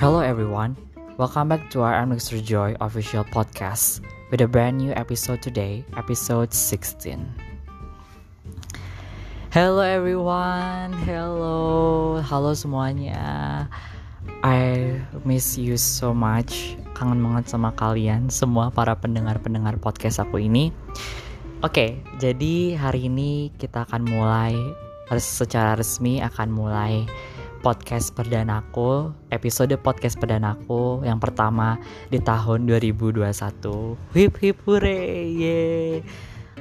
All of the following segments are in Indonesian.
Hello everyone, welcome back to our I'm. Joy official podcast with a brand new episode today, episode 16. Hello everyone, hello, halo semuanya. I miss you so much, kangen banget sama kalian semua para pendengar-pendengar podcast aku ini. Oke, jadi hari ini kita akan mulai secara resmi akan mulai podcast perdanaku, episode podcast perdanaku yang pertama di tahun 2021. Hip hip yeah.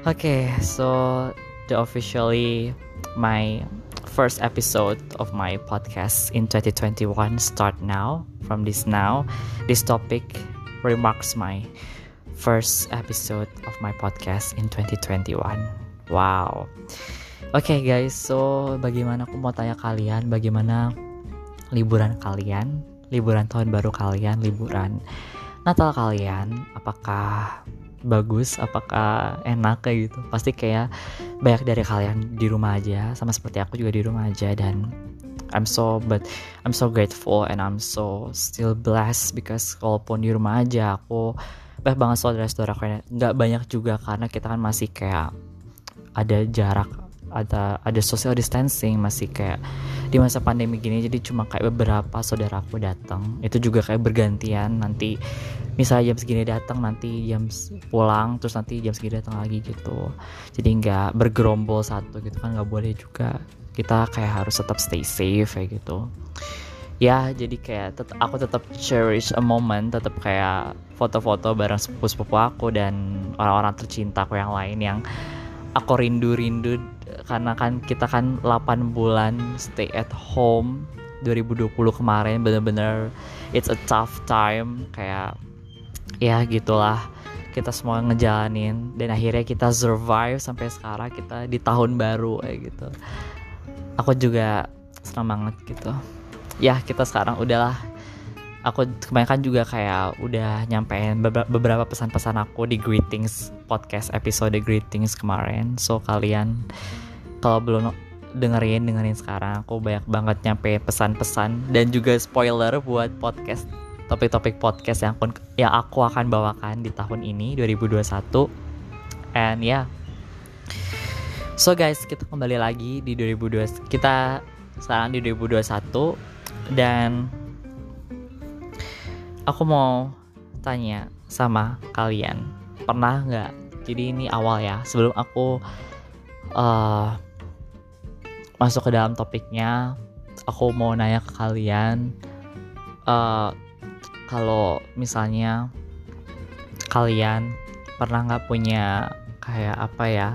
Oke, okay, so the officially my first episode of my podcast in 2021 start now. From this now, this topic remarks my first episode of my podcast in 2021. Wow. Oke okay guys, so bagaimana aku mau tanya kalian bagaimana liburan kalian, liburan tahun baru kalian, liburan Natal kalian, apakah bagus, apakah enak kayak gitu? Pasti kayak banyak dari kalian di rumah aja, sama seperti aku juga di rumah aja dan I'm so but I'm so grateful and I'm so still blessed because walaupun di rumah aja aku banyak banget saudara-saudara nggak banyak juga karena kita kan masih kayak ada jarak ada ada social distancing masih kayak di masa pandemi gini jadi cuma kayak beberapa saudaraku datang. Itu juga kayak bergantian nanti misalnya jam segini datang nanti jam pulang terus nanti jam segini datang lagi gitu. Jadi nggak bergerombol satu gitu kan nggak boleh juga. Kita kayak harus tetap stay safe kayak gitu. Ya jadi kayak tet aku tetap cherish a moment tetap kayak foto-foto bareng sepupu-sepupu aku dan orang-orang tercinta aku yang lain yang aku rindu-rindu karena kan kita kan 8 bulan stay at home 2020 kemarin bener-bener it's a tough time kayak ya gitulah kita semua ngejalanin dan akhirnya kita survive sampai sekarang kita di tahun baru kayak gitu. Aku juga senang banget gitu. Ya kita sekarang udahlah aku kebanyakan juga kayak udah nyampein beberapa pesan-pesan aku di greetings podcast episode greetings kemarin. So kalian kalau belum dengerin dengerin sekarang. Aku banyak banget nyampe pesan-pesan dan juga spoiler buat podcast topik-topik podcast yang pun yang aku akan bawakan di tahun ini 2021 and ya yeah. so guys kita kembali lagi di 2020 kita sekarang di 2021 dan aku mau tanya sama kalian. Pernah nggak? Jadi ini awal ya sebelum aku uh, masuk ke dalam topiknya aku mau nanya ke kalian uh, kalau misalnya kalian pernah nggak punya kayak apa ya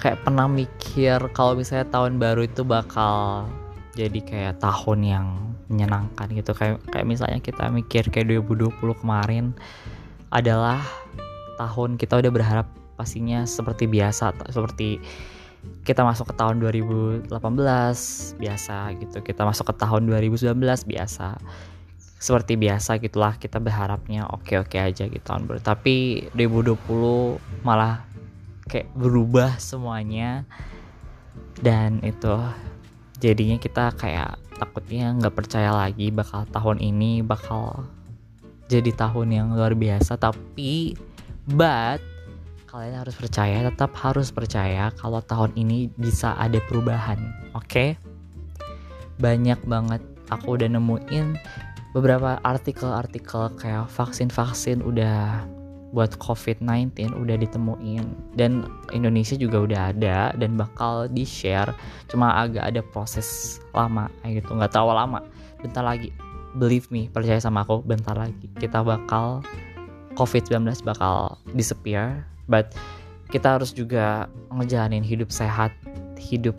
kayak pernah mikir kalau misalnya tahun baru itu bakal jadi kayak tahun yang menyenangkan gitu. Kayak kayak misalnya kita mikir kayak 2020 kemarin adalah tahun kita udah berharap pastinya seperti biasa seperti kita masuk ke tahun 2018 biasa gitu. Kita masuk ke tahun 2019 biasa. Seperti biasa gitulah kita berharapnya oke-oke aja gitu tahun baru tapi 2020 malah kayak berubah semuanya. Dan itu jadinya kita kayak takutnya nggak percaya lagi bakal tahun ini bakal jadi tahun yang luar biasa tapi but kalian harus percaya tetap harus percaya kalau tahun ini bisa ada perubahan oke okay? banyak banget aku udah nemuin beberapa artikel-artikel kayak vaksin-vaksin udah buat COVID-19 udah ditemuin. Dan Indonesia juga udah ada dan bakal di share cuma agak ada proses lama gitu. Nggak tahu lama. Bentar lagi. Believe me percaya sama aku bentar lagi. Kita bakal COVID-19 bakal disappear. But kita harus juga ngejalanin hidup sehat hidup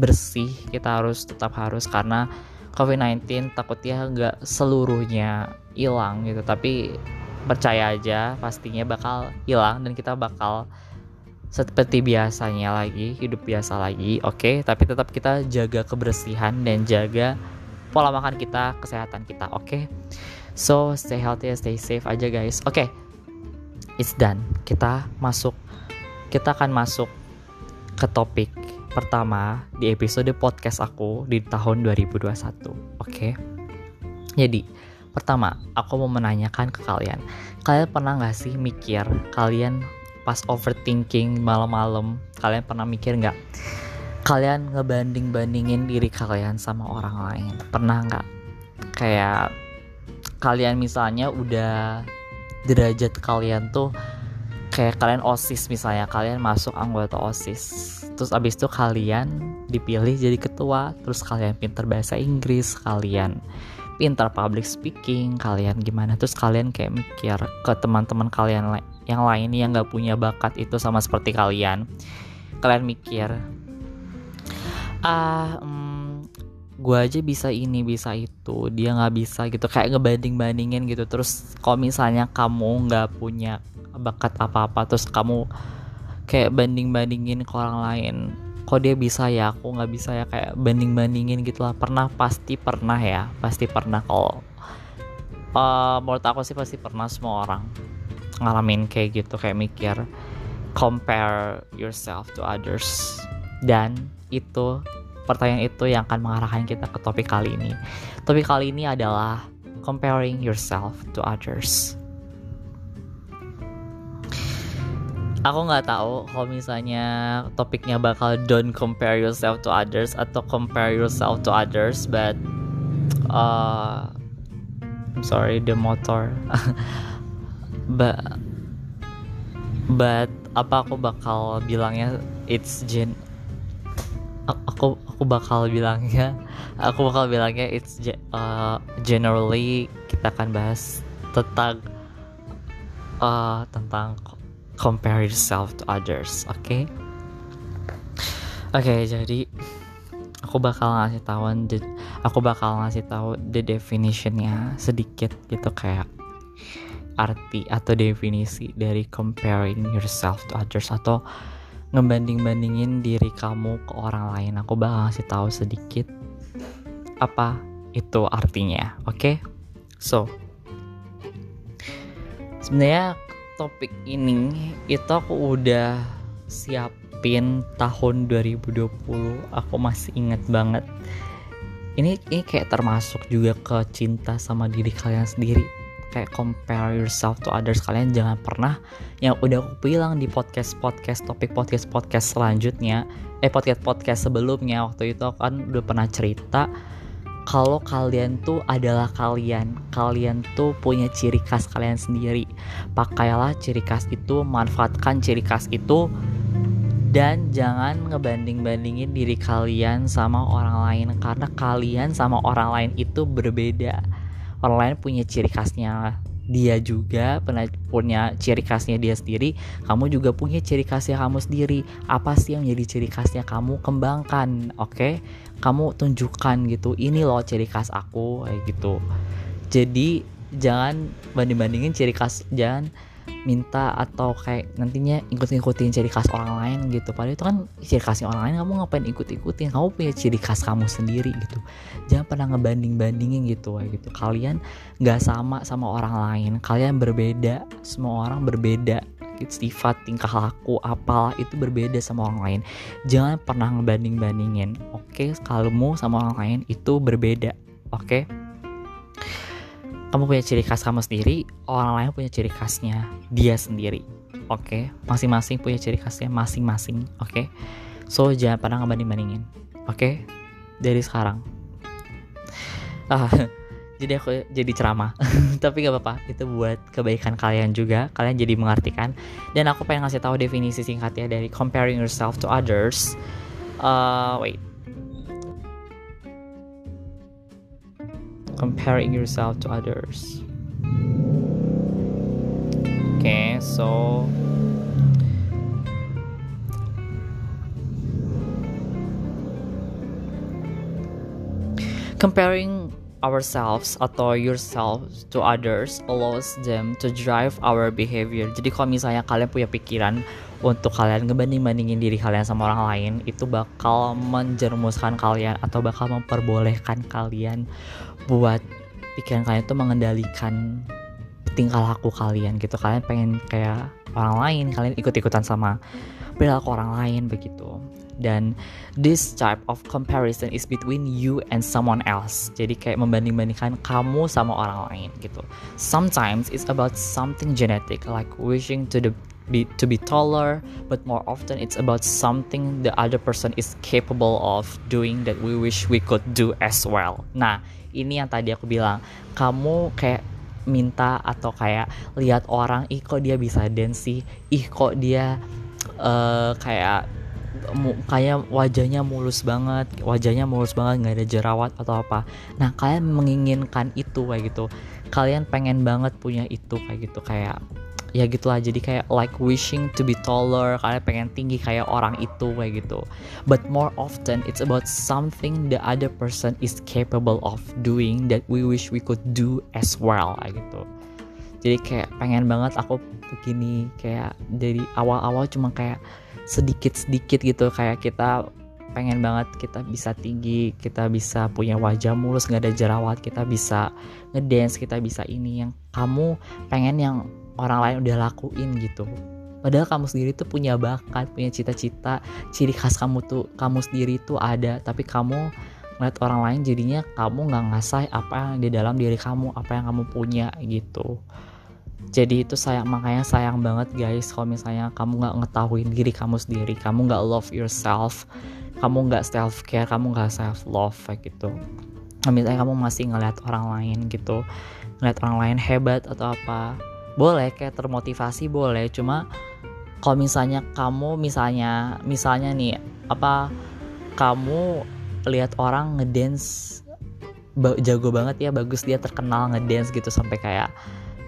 bersih. Kita harus tetap harus karena COVID-19 takutnya nggak seluruhnya hilang gitu. Tapi percaya aja pastinya bakal hilang dan kita bakal seperti biasanya lagi hidup biasa lagi oke okay? tapi tetap kita jaga kebersihan dan jaga pola makan kita kesehatan kita oke okay? so stay healthy stay safe aja guys oke okay. it's done kita masuk kita akan masuk ke topik pertama di episode podcast aku di tahun 2021 oke okay? Jadi, pertama, aku mau menanyakan ke kalian. Kalian pernah nggak sih mikir kalian pas overthinking malam-malam, kalian pernah mikir nggak? Kalian ngebanding-bandingin diri kalian sama orang lain. Pernah nggak? Kayak kalian misalnya udah derajat kalian tuh kayak kalian osis misalnya kalian masuk anggota osis terus abis itu kalian dipilih jadi ketua terus kalian pinter bahasa Inggris kalian pintar public speaking kalian gimana? Terus kalian kayak mikir ke teman-teman kalian yang lain yang gak punya bakat itu sama seperti kalian. Kalian mikir ah hmm, gue aja bisa ini bisa itu dia nggak bisa gitu. Kayak ngebanding bandingin gitu. Terus kalau misalnya kamu nggak punya bakat apa-apa terus kamu kayak banding-bandingin ke orang lain kok dia bisa ya? Aku nggak bisa ya? Kayak banding-bandingin gitulah pernah? Pasti pernah ya. Pasti pernah kalau uh, menurut aku sih pasti pernah semua orang ngalamin kayak gitu kayak mikir compare yourself to others. Dan itu pertanyaan itu yang akan mengarahkan kita ke topik kali ini. Topik kali ini adalah comparing yourself to others aku nggak tahu kalau misalnya topiknya bakal don't compare yourself to others atau compare yourself to others but uh, I'm sorry the motor. But but apa aku bakal bilangnya? It's gen aku aku bakal bilangnya aku bakal bilangnya it's uh, generally kita akan bahas tentang uh, tentang compare yourself to others oke okay? oke okay, jadi aku bakal ngasih tahu aku bakal ngasih tahu the definitionnya sedikit gitu kayak arti atau definisi dari comparing yourself to others atau ngebanding-bandingin diri kamu ke orang lain aku bakal ngasih tahu sedikit apa itu artinya oke okay? so sebenarnya topik ini itu aku udah siapin tahun 2020 aku masih inget banget. Ini ini kayak termasuk juga ke cinta sama diri kalian sendiri. Kayak compare yourself to others. Kalian jangan pernah yang udah aku bilang di podcast podcast topik podcast podcast selanjutnya eh podcast podcast sebelumnya waktu itu aku kan udah pernah cerita kalau kalian tuh adalah kalian. Kalian tuh punya ciri khas kalian sendiri. Pakailah ciri khas itu manfaatkan ciri khas itu dan jangan ngebanding-bandingin diri kalian sama orang lain karena kalian sama orang lain itu berbeda. Orang lain punya ciri khasnya dia juga pernah punya ciri khasnya dia sendiri kamu juga punya ciri khasnya kamu sendiri. Apa sih yang menjadi ciri khasnya kamu? Kembangkan oke? okay? Kamu tunjukkan gitu ini loh ciri khas aku kayak gitu. Jadi jangan banding bandingin ciri khas jangan minta atau kayak nantinya ikut-ikutin ciri khas orang lain gitu. Padahal itu kan ciri khasnya orang lain kamu ngapain ikut-ikutin? Kamu punya ciri khas kamu sendiri gitu. Jangan pernah ngebanding-bandingin gitu kayak gitu. Kalian nggak sama sama orang lain kalian berbeda semua orang berbeda gitu, sifat tingkah laku apalah itu berbeda sama orang lain jangan pernah ngebanding-bandingin oke okay? kamu sama orang lain itu berbeda oke okay? kamu punya ciri khas kamu sendiri, orang lain punya ciri khasnya dia sendiri. Oke, okay? masing-masing punya ciri khasnya masing-masing. Oke, okay? so jangan pernah ngebanding-bandingin. Oke, okay? dari sekarang. Ah, jadi aku jadi ceramah, tapi gak apa-apa. Itu buat kebaikan kalian juga. Kalian jadi mengartikan. Dan aku pengen ngasih tahu definisi singkatnya dari comparing yourself to others. Uh, wait, comparing yourself to others. Okay, so comparing ourselves atau yourself to others allows them to drive our behavior. Jadi kalau misalnya kalian punya pikiran untuk kalian ngebanding-bandingin diri kalian sama orang lain, itu bakal menjermuskan kalian atau bakal memperbolehkan kalian buat pikiran kalian tuh mengendalikan tingkah laku kalian gitu. Kalian pengen kayak orang lain, kalian ikut-ikutan sama perilaku orang lain begitu. Dan this type of comparison is between you and someone else. Jadi kayak membanding-bandingkan kamu sama orang lain gitu. Sometimes it's about something genetic like wishing to the be to be taller but more often it's about something the other person is capable of doing that we wish we could do as well. Nah ini yang tadi aku bilang. Kamu kayak minta atau kayak lihat orang ih kok dia bisa dance sih? Ih kok dia uh, kayak kayak wajahnya mulus banget wajahnya mulus banget nggak ada jerawat atau apa. Nah kalian menginginkan itu kayak gitu. Kalian pengen banget punya itu kayak gitu. Kayak ya gitulah. Jadi kayak like wishing to be taller. Kalian pengen tinggi kayak orang itu kayak gitu. But more often it's about something the other person is capable of doing that we wish we could do as well kayak gitu. Jadi kayak pengen banget aku begini. Kayak dari awal-awal cuma kayak sedikit-sedikit gitu. Kayak kita pengen banget kita bisa tinggi kita bisa punya wajah mulus nggak ada jerawat kita bisa ngedance kita bisa ini. Yang kamu pengen yang orang lain udah lakuin gitu. Padahal kamu sendiri tuh punya bakat punya cita-cita. Ciri khas kamu tuh kamu sendiri tuh ada. Tapi kamu ngeliat orang lain jadinya kamu nggak ngasah apa yang di dalam diri kamu apa yang kamu punya gitu jadi itu sayang makanya sayang banget guys kalau misalnya kamu nggak ngetahuin diri kamu sendiri kamu nggak love yourself kamu nggak self care kamu nggak self love kayak gitu. Nah, misalnya kamu masih ngeliat orang lain gitu ngeliat orang lain hebat atau apa boleh kayak termotivasi boleh. Cuma kalau misalnya kamu misalnya misalnya nih apa kamu lihat orang ngedance jago banget ya bagus dia terkenal ngedance gitu sampai kayak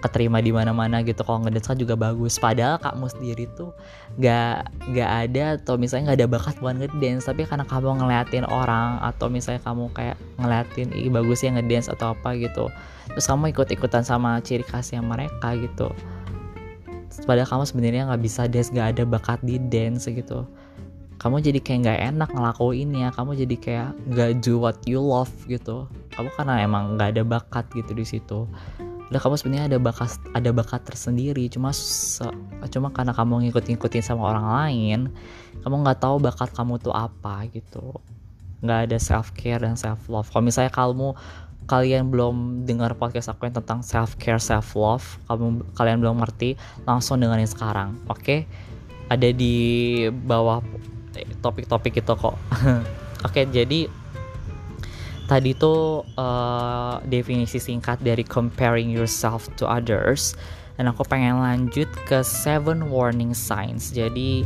keterima di mana-mana gitu. Kalau ngedance kan juga bagus. Padahal kamu sendiri tuh gak gak ada atau misalnya gak ada bakat buat ngedance. Tapi karena kamu ngeliatin orang atau misalnya kamu kayak ngeliatin ih bagus ya ngedance atau apa gitu terus kamu ikut-ikutan sama ciri khasnya mereka gitu padahal kamu sebenarnya nggak bisa dance gak ada bakat di dance gitu. Kamu jadi kayak nggak enak ngelakuin ya kamu jadi kayak nggak do what you love gitu. Kamu karena emang nggak ada bakat gitu di situ udah kamu sebenarnya ada bakat ada bakat tersendiri. Cuma cuma karena kamu ngikut-ngikutin sama orang lain kamu nggak tahu bakat kamu tuh apa gitu. Nggak ada self care dan self love kalau misalnya kamu kalian belum dengar podcast aku yang tentang self care self love kamu kalian belum ngerti langsung dengerin sekarang oke? Okay? ada di bawah topik-topik itu kok. Oke okay, jadi tadi tuh uh, definisi singkat dari comparing yourself to others. Dan aku pengen lanjut ke seven warning signs. Jadi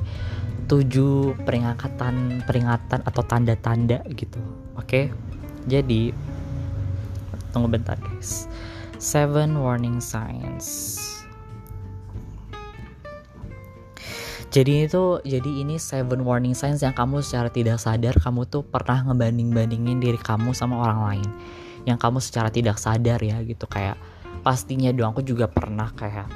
tujuh peringatan peringatan atau tanda-tanda gitu. Oke? Okay? jadi tunggu bentar guys. Seven warning signs jadi itu jadi ini seven warning signs yang kamu secara tidak sadar kamu tuh pernah ngebanding bandingin diri kamu sama orang lain. Yang kamu secara tidak sadar ya gitu. Kayak pastinya dong aku juga pernah kayak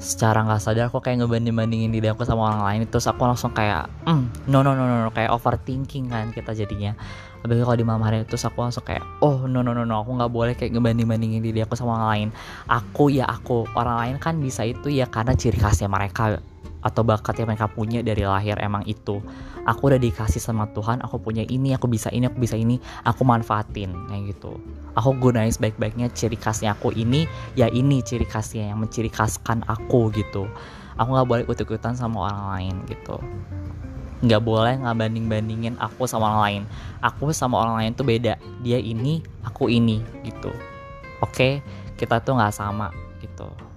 secara nggak sadar aku kayak ngebanding bandingin diri aku sama orang lain. Terus aku langsung kayak mm, no, no no no no. Kayak overthinking kan kita jadinya. Apalagi kalau di malam hari terus aku langsung kayak oh no no no no aku nggak boleh kayak ngebanding bandingin diri aku sama orang lain. Aku ya aku orang lain kan bisa itu ya karena ciri khasnya mereka atau bakat yang mereka punya dari lahir emang itu. Aku udah dikasih sama Tuhan aku punya ini aku bisa ini aku bisa ini aku manfaatin kayak gitu. Aku gunain sebaik-baiknya ciri khasnya aku ini ya ini ciri khasnya yang menciri khaskan aku gitu. Aku nggak boleh ikut-ikutan sama orang lain gitu. Nggak boleh nggak banding bandingin aku sama orang lain. Aku sama orang lain tuh beda. Dia ini aku ini gitu. Oke? Kita tuh nggak sama gitu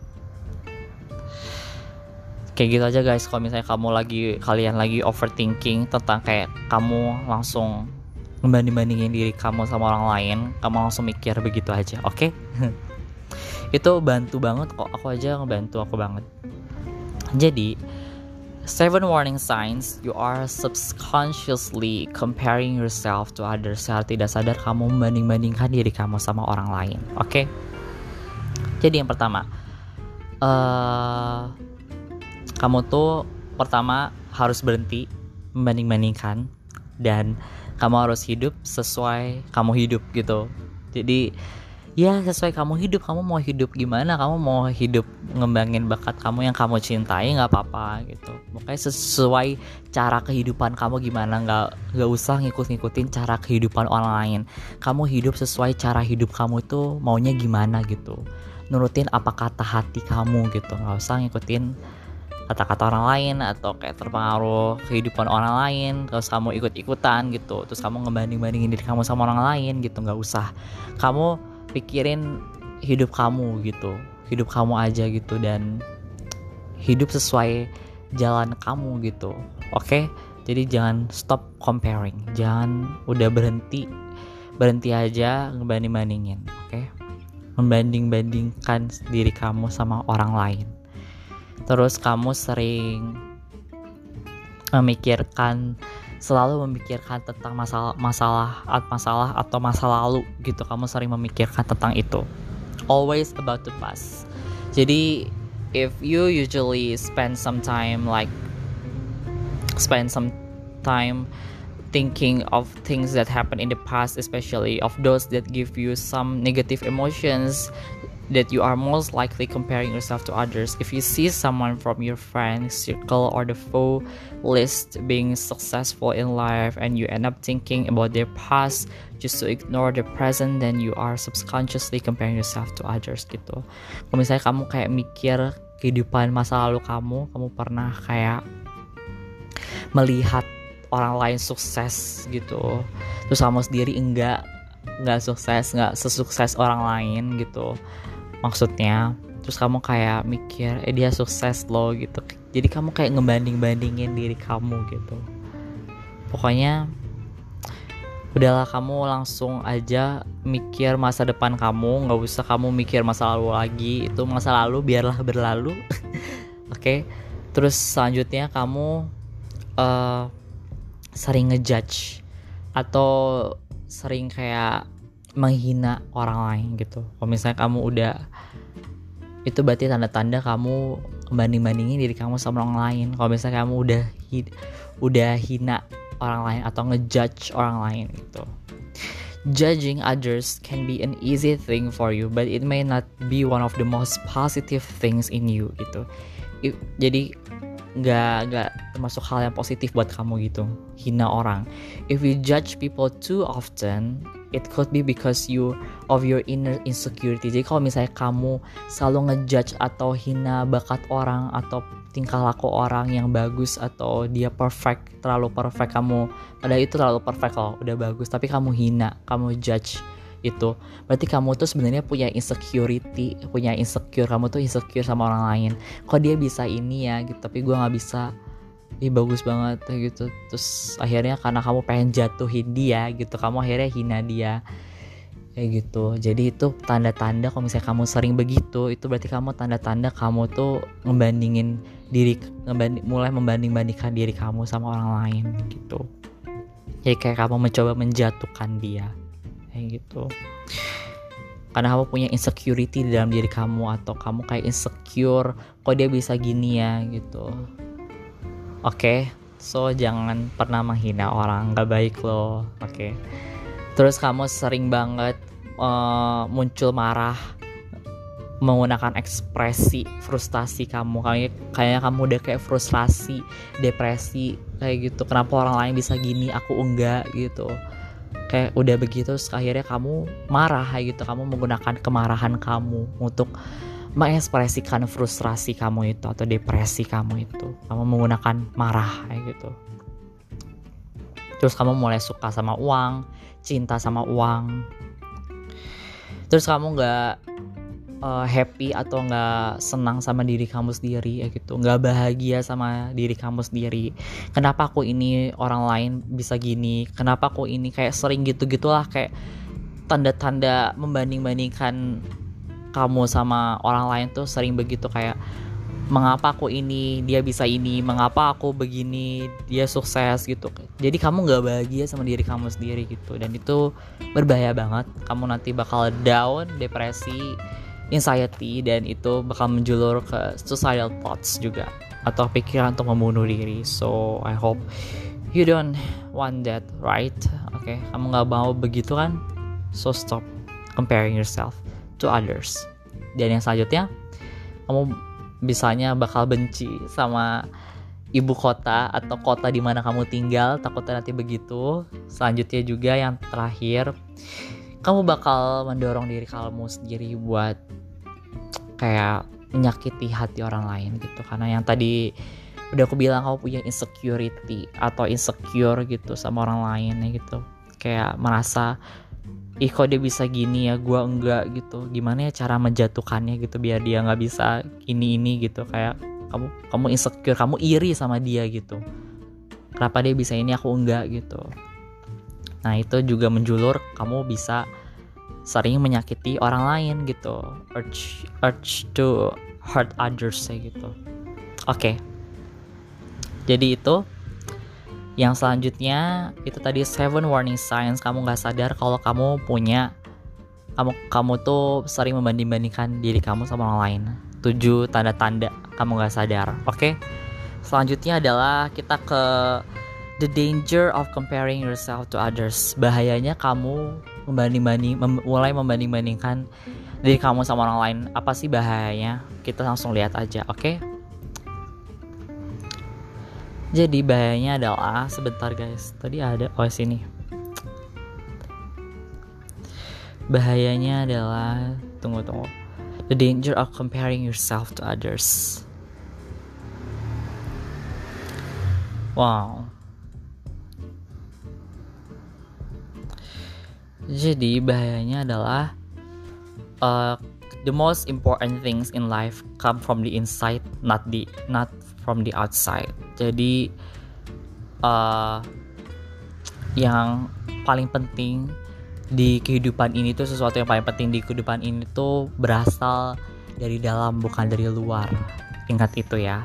kayak gitu aja guys kalau misalnya kamu lagi kalian lagi overthinking tentang kayak kamu langsung membanding bandingin diri kamu sama orang lain kamu langsung mikir begitu aja oke okay? itu bantu banget kok aku aja ngebantu aku banget jadi seven warning signs you are subconsciously comparing yourself to others secara tidak sadar kamu membanding bandingkan diri kamu sama orang lain oke okay? jadi yang pertama uh, kamu tuh pertama harus berhenti membanding-bandingkan dan kamu harus hidup sesuai kamu hidup gitu. Jadi ya sesuai kamu hidup kamu mau hidup gimana? Kamu mau hidup ngembangin bakat kamu yang kamu cintai nggak apa-apa gitu. Pokoknya sesuai cara kehidupan kamu gimana nggak nggak usah ngikut-ngikutin cara kehidupan orang lain. Kamu hidup sesuai cara hidup kamu itu maunya gimana gitu. Nurutin apa kata hati kamu gitu nggak usah ngikutin kata-kata orang lain atau kayak terpengaruh kehidupan orang lain terus kamu ikut-ikutan gitu terus kamu ngebanding-bandingin diri kamu sama orang lain gitu. Nggak usah. Kamu pikirin hidup kamu gitu hidup kamu aja gitu dan hidup sesuai jalan kamu gitu. Oke? Jadi jangan stop comparing. Jangan udah berhenti berhenti aja ngebanding bandingin oke? Okay? membanding bandingkan diri kamu sama orang lain terus kamu sering memikirkan selalu memikirkan tentang masalah masalah masalah atau masa lalu gitu. Kamu sering memikirkan tentang itu. Always about the past. Jadi if you usually spend some time like spend some time thinking of things that happened in the past especially of those that give you some negative emotions that you are most likely comparing yourself to others. If you see someone from your friend circle or the foe list being successful in life and you end up thinking about their past just to ignore the present, then you are subconsciously comparing yourself to others gitu. Kalau misalnya kamu kayak mikir kehidupan masa lalu kamu, kamu pernah kayak melihat orang lain sukses gitu, terus kamu sendiri enggak nggak sukses nggak sesukses orang lain gitu maksudnya terus kamu kayak mikir eh dia sukses loh gitu. Jadi kamu kayak ngebanding bandingin diri kamu gitu. Pokoknya udahlah kamu langsung aja mikir masa depan kamu nggak usah kamu mikir masa lalu lagi. Itu masa lalu biarlah berlalu. Oke? Okay? terus selanjutnya kamu uh, sering ngejudge atau sering kayak menghina orang lain gitu. Kalau misalnya kamu udah itu berarti tanda-tanda kamu banding-bandingin diri kamu sama orang lain. Kalau misalnya kamu udah udah hina orang lain atau ngejudge orang lain gitu. Judging others can be an easy thing for you but it may not be one of the most positive things in you gitu. Jadi nggak nggak termasuk hal yang positif buat kamu gitu hina orang. If you judge people too often it could be because you of your inner insecurity. Jadi kalau misalnya kamu selalu ngejudge atau hina bakat orang atau tingkah laku orang yang bagus atau dia perfect terlalu perfect kamu padahal itu terlalu perfect loh udah bagus. Tapi kamu hina kamu judge itu. Berarti kamu tuh sebenarnya punya insecurity punya insecure. Kamu tuh insecure sama orang lain. Kok dia bisa ini ya gitu. Tapi gue nggak bisa ih bagus banget gitu. Terus akhirnya karena kamu pengen jatuhin dia gitu kamu akhirnya hina dia kayak gitu. Jadi itu tanda-tanda kalau misalnya kamu sering begitu itu berarti kamu tanda-tanda kamu tuh ngebandingin diri ngebanding, mulai membanding-bandingkan diri kamu sama orang lain gitu. Jadi kayak kamu mencoba menjatuhkan dia kayak gitu. Karena kamu punya insecurity di dalam diri kamu atau kamu kayak insecure kok dia bisa gini ya? gitu oke okay? so jangan pernah menghina orang nggak baik loh oke okay? terus kamu sering banget uh, muncul marah menggunakan ekspresi frustasi kamu kayak kayaknya kamu udah kayak frustrasi depresi kayak gitu kenapa orang lain bisa gini aku enggak gitu kayak udah begitu akhirnya kamu marah kayak gitu kamu menggunakan kemarahan kamu untuk mengekspresikan frustrasi kamu itu atau depresi kamu itu. Kamu menggunakan marah kayak gitu. Terus kamu mulai suka sama uang cinta sama uang. Terus kamu nggak uh, happy atau nggak senang sama diri kamu sendiri ya gitu. Nggak bahagia sama diri kamu sendiri. Kenapa aku ini orang lain bisa gini? Kenapa aku ini kayak sering gitu gitulah kayak tanda-tanda membanding-bandingkan kamu sama orang lain tuh sering begitu kayak mengapa aku ini? Dia bisa ini. Mengapa aku begini? Dia sukses gitu. Jadi kamu nggak bahagia sama diri kamu sendiri gitu. Dan itu berbahaya banget. Kamu nanti bakal down depresi anxiety dan itu bakal menjulur ke suicidal thoughts juga atau pikiran untuk membunuh diri. So I hope you don't want that right? Oke okay? kamu nggak mau begitu kan? So stop comparing yourself to others. Dan yang selanjutnya kamu bisanya bakal benci sama ibu kota atau kota di mana kamu tinggal takutnya nanti begitu. Selanjutnya juga yang terakhir kamu bakal mendorong diri kamu sendiri buat kayak menyakiti hati orang lain gitu. Karena yang tadi udah aku bilang kamu punya insecurity atau insecure gitu sama orang lain gitu. Kayak merasa ih kok dia bisa gini ya? Gue enggak gitu. Gimana ya cara menjatuhkannya? gitu biar dia nggak bisa ini ini gitu. Kayak kamu kamu insecure kamu iri sama dia gitu. Kenapa dia bisa ini aku enggak gitu. Nah itu juga menjulur kamu bisa sering menyakiti orang lain gitu. Urge urge to hurt others ya gitu. Oke. Okay. jadi itu yang selanjutnya itu tadi seven warning signs. Kamu nggak sadar kalau kamu punya kamu kamu tuh sering membanding-bandingkan diri kamu sama orang lain. Tujuh tanda-tanda kamu nggak sadar oke? Okay? selanjutnya adalah kita ke the danger of comparing yourself to others. Bahayanya kamu membanding-banding mem mulai membanding-bandingkan diri kamu sama orang lain. Apa sih bahayanya? Kita langsung lihat aja oke? okay? Jadi bahayanya adalah sebentar guys. Tadi ada oh sini. Bahayanya adalah tunggu tunggu. The danger of comparing yourself to others. Wow. Jadi bahayanya adalah uh, the most important things in life come from the inside, not the not from the outside. Jadi uh, yang paling penting di kehidupan ini tuh sesuatu yang paling penting di kehidupan ini tuh berasal dari dalam bukan dari luar. Ingat itu ya.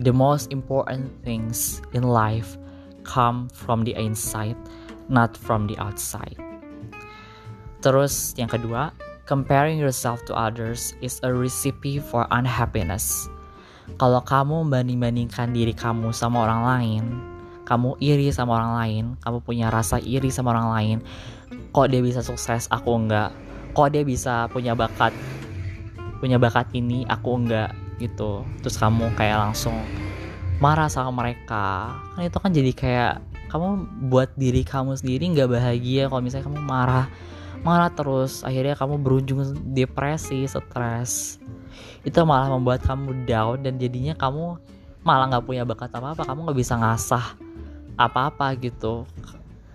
The most important things in life come from the inside, not from the outside. Terus yang kedua, comparing yourself to others is a recipe for unhappiness kalau kamu membanding-bandingkan diri kamu sama orang lain, kamu iri sama orang lain, kamu punya rasa iri sama orang lain, kok dia bisa sukses, aku enggak. Kok dia bisa punya bakat, punya bakat ini, aku enggak gitu. Terus kamu kayak langsung marah sama mereka. Kan itu kan jadi kayak kamu buat diri kamu sendiri nggak bahagia kalau misalnya kamu marah marah terus akhirnya kamu berujung depresi stres itu malah membuat kamu down dan jadinya kamu malah nggak punya bakat apa apa kamu nggak bisa ngasah apa apa gitu.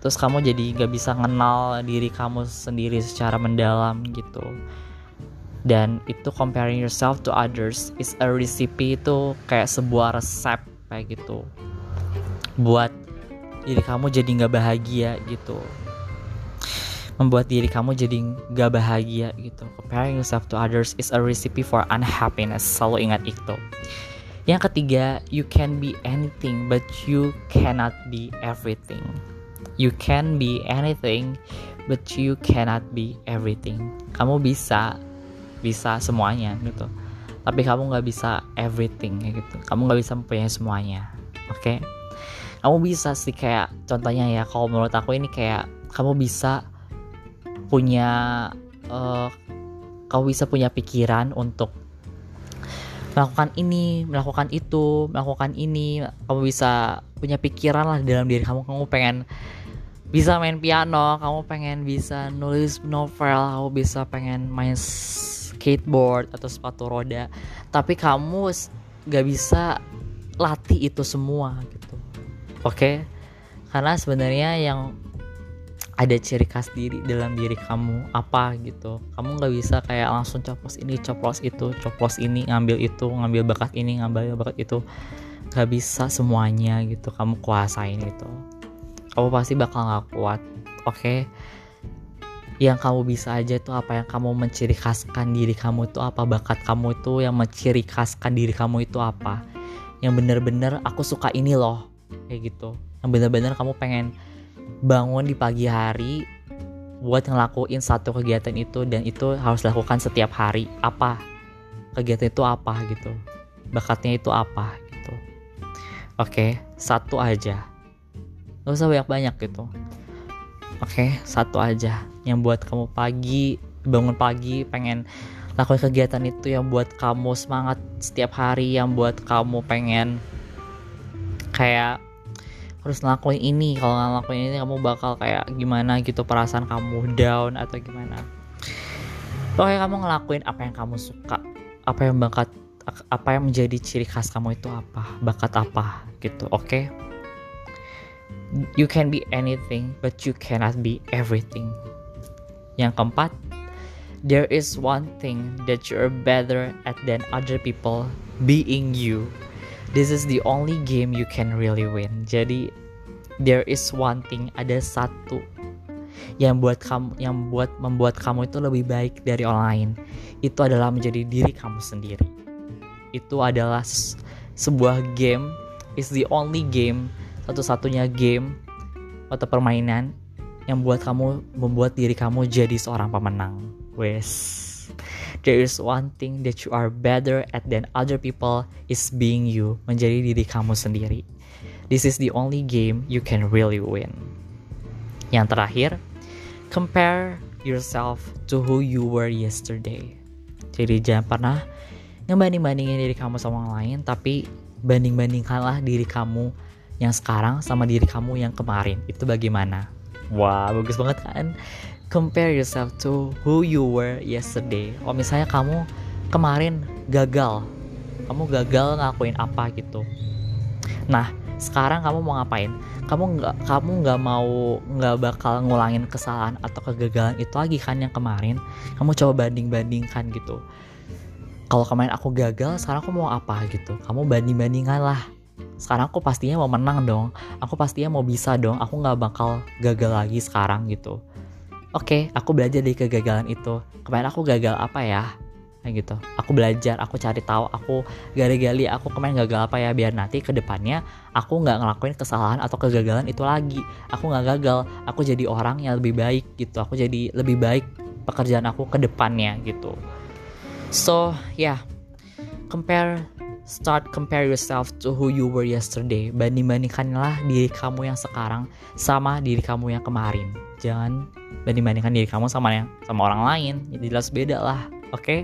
Terus kamu jadi nggak bisa kenal diri kamu sendiri secara mendalam gitu. Dan itu comparing yourself to others is a recipe itu kayak sebuah resep kayak gitu. Buat diri kamu jadi nggak bahagia gitu membuat diri kamu jadi gak bahagia gitu. Comparing yourself to others is a recipe for unhappiness. Selalu ingat itu. Yang ketiga, you can be anything but you cannot be everything. You can be anything but you cannot be everything. Kamu bisa bisa semuanya gitu. Tapi kamu nggak bisa everything gitu. Kamu nggak bisa mempunyai semuanya. Oke? Okay? Kamu bisa sih kayak contohnya ya kalau menurut aku ini kayak kamu bisa punya uh, kau bisa punya pikiran untuk melakukan ini, melakukan itu, melakukan ini, kamu bisa punya pikiran lah dalam diri kamu, kamu pengen bisa main piano, kamu pengen bisa nulis novel, kamu bisa pengen main skateboard atau sepatu roda, tapi kamu gak bisa latih itu semua gitu, oke? Okay? Karena sebenarnya yang ada ciri khas diri dalam diri kamu apa gitu. Kamu nggak bisa kayak langsung coplos ini coplos itu coplos ini ngambil itu ngambil bakat ini ngambil bakat itu. Nggak bisa semuanya gitu kamu kuasain itu. Kamu pasti bakal nggak kuat oke? Okay? yang kamu bisa aja tuh apa? Yang kamu menciri khaskan diri kamu itu apa? Bakat kamu itu yang menciri khaskan diri kamu itu apa? Yang bener-bener aku suka ini loh. Kayak gitu. Yang bener-bener kamu pengen bangun di pagi hari buat ngelakuin satu kegiatan itu dan itu harus dilakukan setiap hari. Apa? Kegiatan itu apa gitu? Bakatnya itu apa gitu? Oke satu aja. Gak usah banyak banyak gitu. Oke satu aja yang buat kamu pagi bangun pagi pengen lakuin kegiatan itu yang buat kamu semangat setiap hari yang buat kamu pengen kayak harus ngelakuin ini kalau nggak ngelakuin ini kamu bakal kayak gimana gitu perasaan kamu down atau gimana. Pokoknya kamu ngelakuin apa yang kamu suka apa yang bakat apa yang menjadi ciri khas kamu itu apa bakat apa gitu oke? Okay? you can be anything but you cannot be everything. Yang keempat there is one thing that you are better at than other people being you this is the only game you can really win. Jadi there is one thing ada satu yang buat kamu yang buat membuat kamu itu lebih baik dari orang lain. Itu adalah menjadi diri kamu sendiri. Itu adalah sebuah game. Is the only game satu-satunya game atau permainan yang buat kamu membuat diri kamu jadi seorang pemenang. Wes there is one thing that you are better at than other people is being you menjadi diri kamu sendiri. This is the only game you can really win. Yang terakhir compare yourself to who you were yesterday. Jadi jangan pernah ngebanding-bandingin diri kamu sama orang lain tapi banding-bandingkanlah diri kamu yang sekarang sama diri kamu yang kemarin. Itu bagaimana? Wah bagus banget kan compare yourself to who you were yesterday. Kalau misalnya kamu kemarin gagal. Kamu gagal ngakuin apa gitu. Nah sekarang kamu mau ngapain? Kamu nggak kamu nggak mau nggak bakal ngulangin kesalahan atau kegagalan itu lagi kan yang kemarin? Kamu coba banding bandingkan gitu. Kalau kemarin aku gagal sekarang aku mau apa gitu? Kamu banding bandingkan lah. Sekarang aku pastinya mau menang dong. Aku pastinya mau bisa dong. Aku nggak bakal gagal lagi sekarang gitu oke aku belajar dari kegagalan itu. Kemarin aku gagal apa ya? Kayak gitu. Aku belajar aku cari tahu aku gali-gali aku kemarin gagal apa ya? Biar nanti ke depannya aku nggak ngelakuin kesalahan atau kegagalan itu lagi. Aku nggak gagal aku jadi orang yang lebih baik gitu. Aku jadi lebih baik pekerjaan aku ke depannya gitu. So yeah, compare start compare yourself to who you were yesterday. Banding-bandingkanlah diri kamu yang sekarang sama diri kamu yang kemarin. Jangan banding-bandingkan diri kamu sama yang sama orang lain. Jadi jelas beda lah, oke? Okay?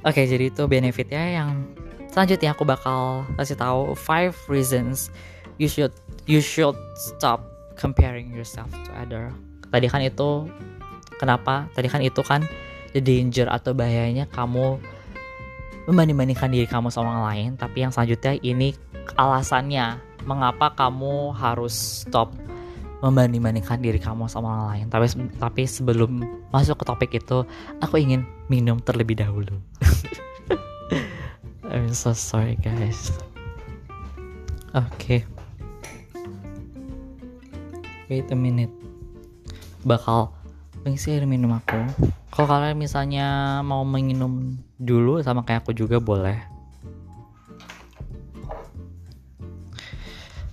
Oke, okay, jadi itu benefitnya yang selanjutnya aku bakal kasih tahu five reasons you should you should stop comparing yourself to other. Tadi kan itu Kenapa? Tadi kan itu kan the danger atau bahayanya kamu membanding-bandingkan diri kamu sama orang lain. Tapi yang selanjutnya ini alasannya mengapa kamu harus stop membanding-bandingkan diri kamu sama orang lain. Tapi tapi sebelum masuk ke topik itu, aku ingin minum terlebih dahulu. I'm so sorry guys. Oke. Okay. Wait a minute. Bakal mengisi air minum aku. Kalau kalian misalnya mau minum dulu sama kayak aku juga boleh.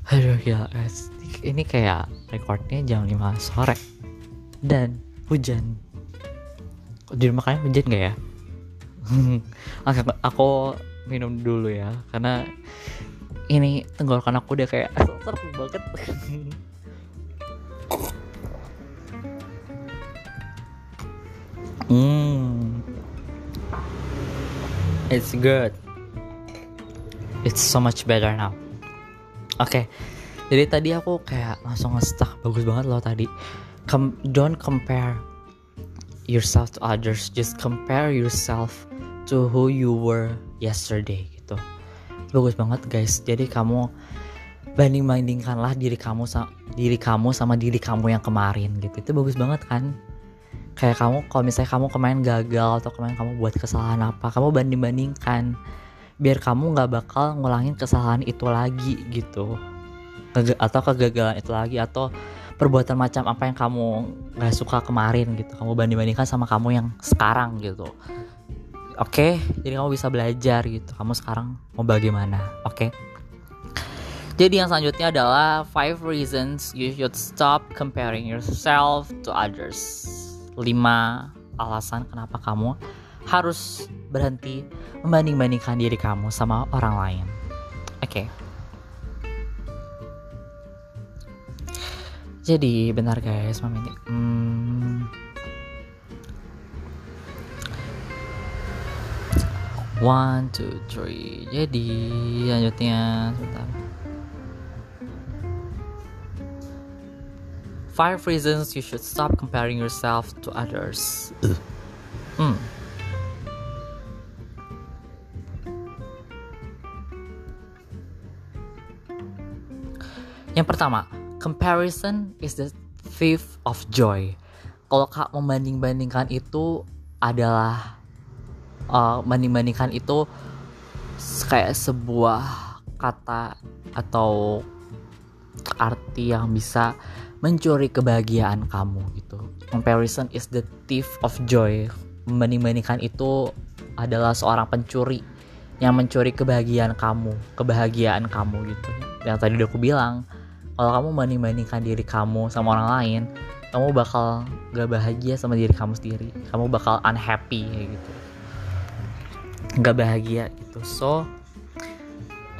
Aduh ya ini kayak recordnya jam 5 sore dan hujan. Di rumah kalian hujan gak ya? Aku minum dulu ya karena ini tenggorokan aku udah kayak seru banget Hmm. It's good. It's so much better now. Oke. Okay. Jadi tadi aku kayak langsung nge-stuck bagus banget loh tadi. Com don't compare yourself to others. Just compare yourself to who you were yesterday gitu. Bagus banget guys. Jadi kamu banding-bandingkanlah diri kamu sama diri kamu sama diri kamu yang kemarin gitu. Itu bagus banget kan? Kayak kamu kalau misalnya kamu kemarin gagal atau kemarin kamu buat kesalahan apa kamu banding bandingkan biar kamu nggak bakal ngulangin kesalahan itu lagi gitu atau kegagalan itu lagi atau perbuatan macam apa yang kamu nggak suka kemarin gitu kamu banding bandingkan sama kamu yang sekarang gitu oke okay? jadi kamu bisa belajar gitu kamu sekarang mau bagaimana oke okay? Jadi yang selanjutnya adalah five reasons you should stop comparing yourself to others. 5 alasan kenapa kamu harus berhenti membanding-bandingkan diri kamu sama orang lain. Oke. Okay. Jadi benar guys, mami. Hmm. One, two, three. Jadi lanjutnya sebentar. Five reasons you should stop comparing yourself to others. Hmm. Yang pertama, comparison is the thief of joy. Kalau kak membanding-bandingkan itu adalah uh, banding-bandingkan itu kayak sebuah kata atau arti yang bisa mencuri kebahagiaan kamu gitu. Comparison is the thief of joy. Membanding-bandingkan itu adalah seorang pencuri yang mencuri kebahagiaan kamu, kebahagiaan kamu gitu. Yang tadi udah aku bilang, kalau kamu banding-bandingkan diri kamu sama orang lain kamu bakal gak bahagia sama diri kamu sendiri kamu bakal unhappy kayak gitu gak bahagia gitu so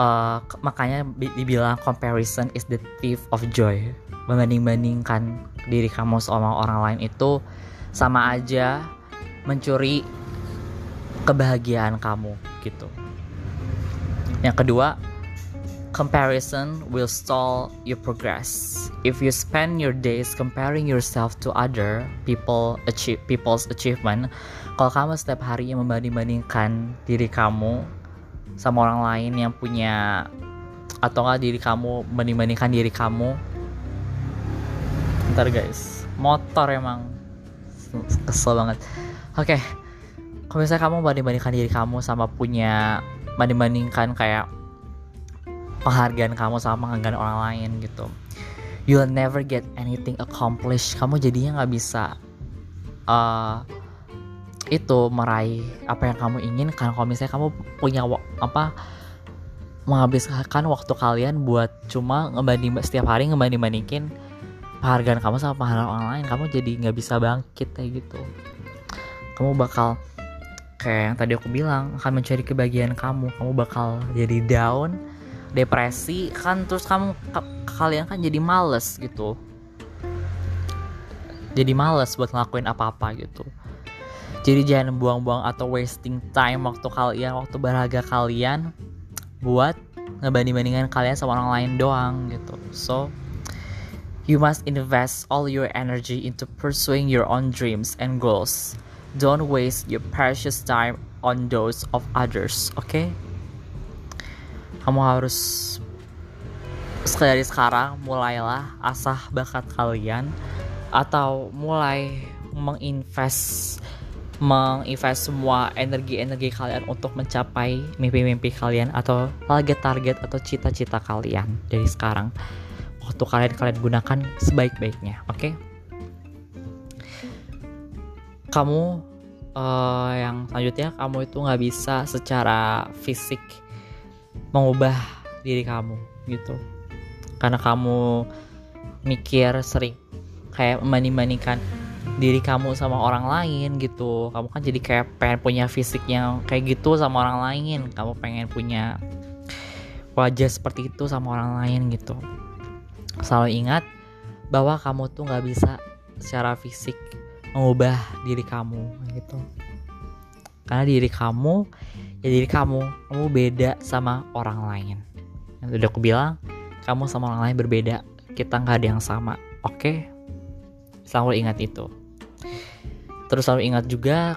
uh, makanya dibilang comparison is the thief of joy membanding-bandingkan diri kamu sama orang lain itu sama aja mencuri kebahagiaan kamu gitu yang kedua comparison will stall your progress. If you spend your days comparing yourself to other people achieve people's achievement, kalau kamu setiap hari membanding-bandingkan diri kamu sama orang lain yang punya atau enggak diri kamu membanding-bandingkan diri kamu ntar guys. Motor emang. Kesel banget. Oke okay. kalau misalnya kamu banding-bandingkan diri kamu sama punya banding-bandingkan kayak penghargaan kamu sama penghargaan orang lain gitu you'll never get anything accomplished. Kamu jadinya nggak bisa uh, itu meraih apa yang kamu inginkan kalau misalnya kamu punya apa menghabiskan waktu kalian buat cuma ngebanding setiap hari ngebanding bandingin penghargaan kamu sama penghargaan orang lain kamu jadi nggak bisa bangkit kayak gitu. Kamu bakal kayak yang tadi aku bilang akan mencari kebahagiaan kamu. Kamu bakal jadi down depresi kan terus kamu kalian kan jadi males gitu. Jadi males buat ngelakuin apa-apa gitu. Jadi jangan buang-buang atau wasting time waktu kalian waktu berharga kalian buat ngebanding-bandingkan kalian sama orang lain doang gitu. So you must invest all your energy into pursuing your own dreams and goals. Don't waste your precious time on those of others okay? Kamu harus dari sekarang mulailah asah bakat kalian atau mulai menginvest menginvest semua energi-energi kalian untuk mencapai mimpi-mimpi kalian atau target-target atau cita-cita kalian dari sekarang waktu kalian kalian gunakan sebaik-baiknya oke? Okay? kamu uh, yang selanjutnya kamu itu nggak bisa secara fisik mengubah diri kamu gitu. Karena kamu mikir sering kayak membanding-bandingkan diri kamu sama orang lain gitu. Kamu kan jadi kayak pengen punya fisik yang kayak gitu sama orang lain. Kamu pengen punya wajah seperti itu sama orang lain gitu selalu ingat bahwa kamu tuh nggak bisa secara fisik mengubah diri kamu gitu. Karena diri kamu ya diri kamu kamu beda sama orang lain. Yang udah aku bilang kamu sama orang lain berbeda kita nggak ada yang sama. Oke? Okay? selalu ingat itu. Terus selalu ingat juga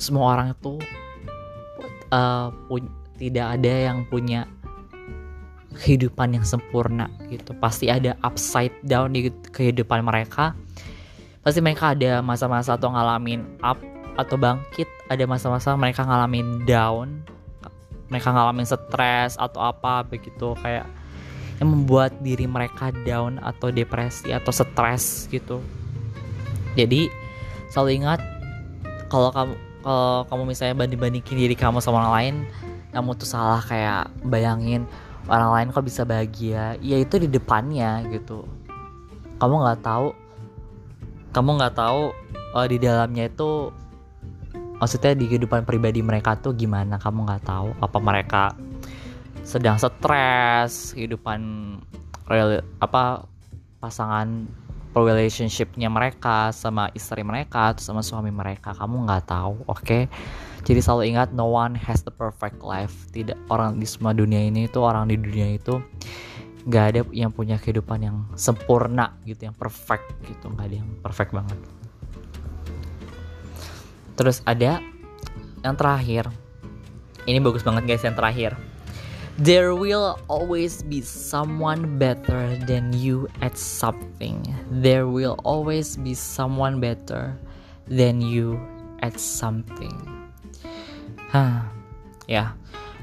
semua orang itu uh, tidak ada yang punya kehidupan yang sempurna gitu. Pasti ada upside down di kehidupan mereka. Pasti mereka ada masa-masa atau ngalamin up atau bangkit. Ada masa-masa mereka ngalamin down. Mereka ngalamin stres atau apa begitu. Kayak yang membuat diri mereka down atau depresi atau stres gitu. Jadi selalu ingat kalau kamu kalau kamu misalnya banding bandingin diri kamu sama orang lain kamu tuh salah kayak bayangin orang lain kok bisa bahagia? Ya itu di depannya gitu. Kamu nggak tahu. Kamu nggak tahu uh, di dalamnya itu maksudnya di kehidupan pribadi mereka tuh gimana? Kamu nggak tahu. Apa mereka sedang stres kehidupan real apa pasangan relationshipnya mereka sama istri mereka atau sama suami mereka? Kamu nggak tahu oke? okay? Jadi selalu ingat no one has the perfect life. Tidak orang di semua dunia ini itu orang di dunia itu nggak ada yang punya kehidupan yang sempurna gitu yang perfect gitu. Nggak ada yang perfect banget. Terus ada yang terakhir. Ini bagus banget guys yang terakhir. There will always be someone better than you at something. There will always be someone better than you at something. Yeah.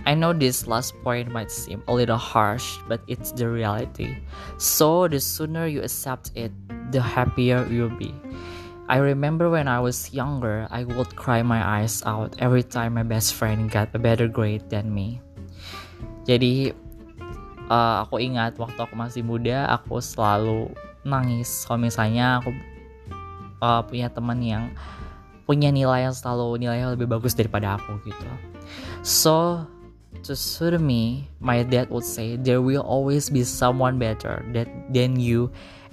I know this last point might seem a little harsh, but it's the reality. So the sooner you accept it, the happier you'll be. I remember when I was younger, I would cry my eyes out every time my best friend got a better grade than me. jadi uh, aku ingat waktu aku masih muda aku selalu nangis kalau misalnya aku uh, punya teman yang punya nilai yang selalu nilainya lebih bagus daripada aku gitu so to suit me my dad would say there will always be someone better that than you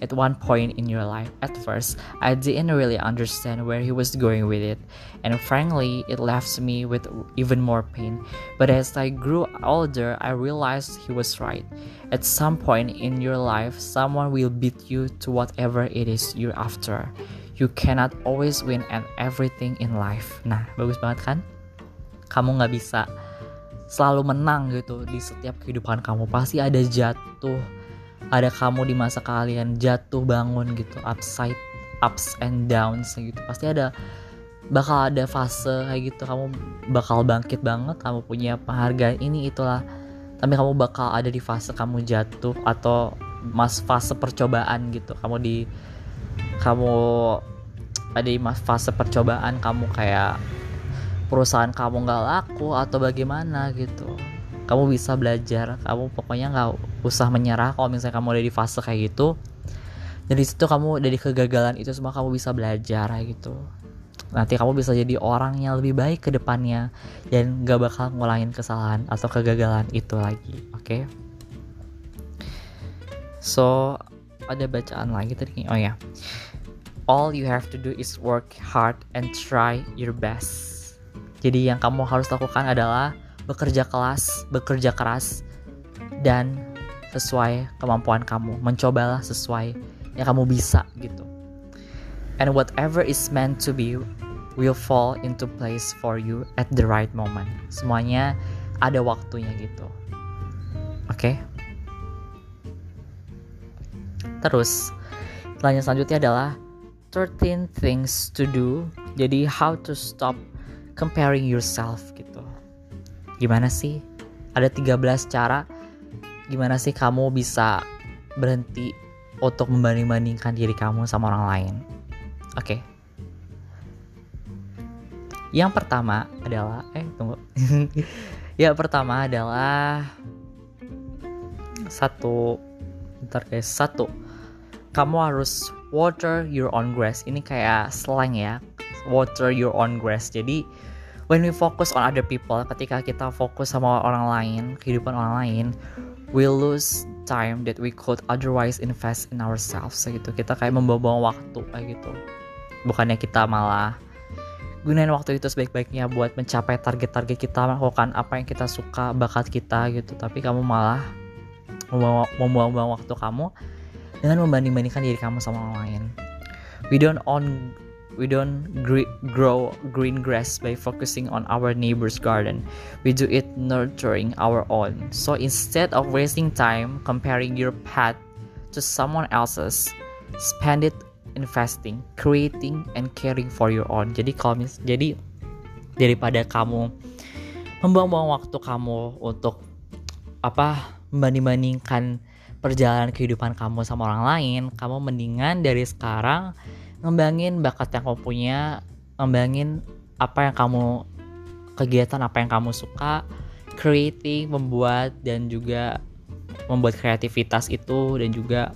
at one point in your life. At first, I didn't really understand where he was going with it, and frankly, it left me with even more pain. But as I grew older, I realized he was right. At some point in your life, someone will beat you to whatever it is you're after. You cannot always win at everything in life. Nah, bagus banget kan? Kamu nggak bisa selalu menang gitu di setiap kehidupan kamu. Pasti ada jatuh, ada kamu di masa kalian jatuh bangun gitu upside ups and downs gitu pasti ada bakal ada fase kayak gitu kamu bakal bangkit banget kamu punya penghargaan ini itulah tapi kamu bakal ada di fase kamu jatuh atau mas fase percobaan gitu kamu di kamu ada di fase percobaan kamu kayak perusahaan kamu nggak laku atau bagaimana gitu. Kamu bisa belajar kamu pokoknya nggak usah menyerah kalau misalnya kamu ada di fase kayak gitu. Dari situ kamu dari kegagalan itu semua kamu bisa belajar gitu. Nanti kamu bisa jadi orang yang lebih baik ke depannya dan gak bakal ngulangin kesalahan atau kegagalan itu lagi oke? Okay? so ada bacaan lagi tadi oh ya all you have to do is work hard and try your best jadi yang kamu harus lakukan adalah bekerja kelas, bekerja keras, dan sesuai kemampuan kamu. Mencobalah sesuai yang kamu bisa gitu. And whatever is meant to be will fall into place for you at the right moment. Semuanya ada waktunya gitu. Oke? Okay? Terus, pertanyaan selanjutnya adalah 13 things to do. Jadi how to stop comparing yourself gitu. Gimana sih? Ada 13 cara gimana sih kamu bisa berhenti untuk membanding-bandingkan diri kamu sama orang lain. Oke. Okay. yang pertama adalah eh tunggu. Yang pertama adalah satu bentar guys satu kamu harus water your own grass. Ini kayak slang ya. Water your own grass. Jadi when we focus on other people ketika kita fokus sama orang lain kehidupan orang lain we lose time that we could otherwise invest in ourselves. Gitu. Kita kayak membawa waktu kayak gitu. Bukannya kita malah gunain waktu itu sebaik-baiknya buat mencapai target-target kita melakukan apa yang kita suka bakat kita gitu. Tapi kamu malah membuang-buang waktu kamu dengan membanding-bandingkan diri kamu sama orang lain we don't own We don't grow green grass by focusing on our neighbor's garden. We do it nurturing our own. So instead of wasting time comparing your path to someone else's, spend it investing, creating, and caring for your own. Jadi kalau mis jadi daripada kamu membuang-buang waktu kamu untuk apa membanding-bandingkan perjalanan kehidupan kamu sama orang lain, kamu mendingan dari sekarang ngembangin bakat yang kamu punya ngembangin apa yang kamu kegiatan apa yang kamu suka creating membuat dan juga membuat kreativitas itu dan juga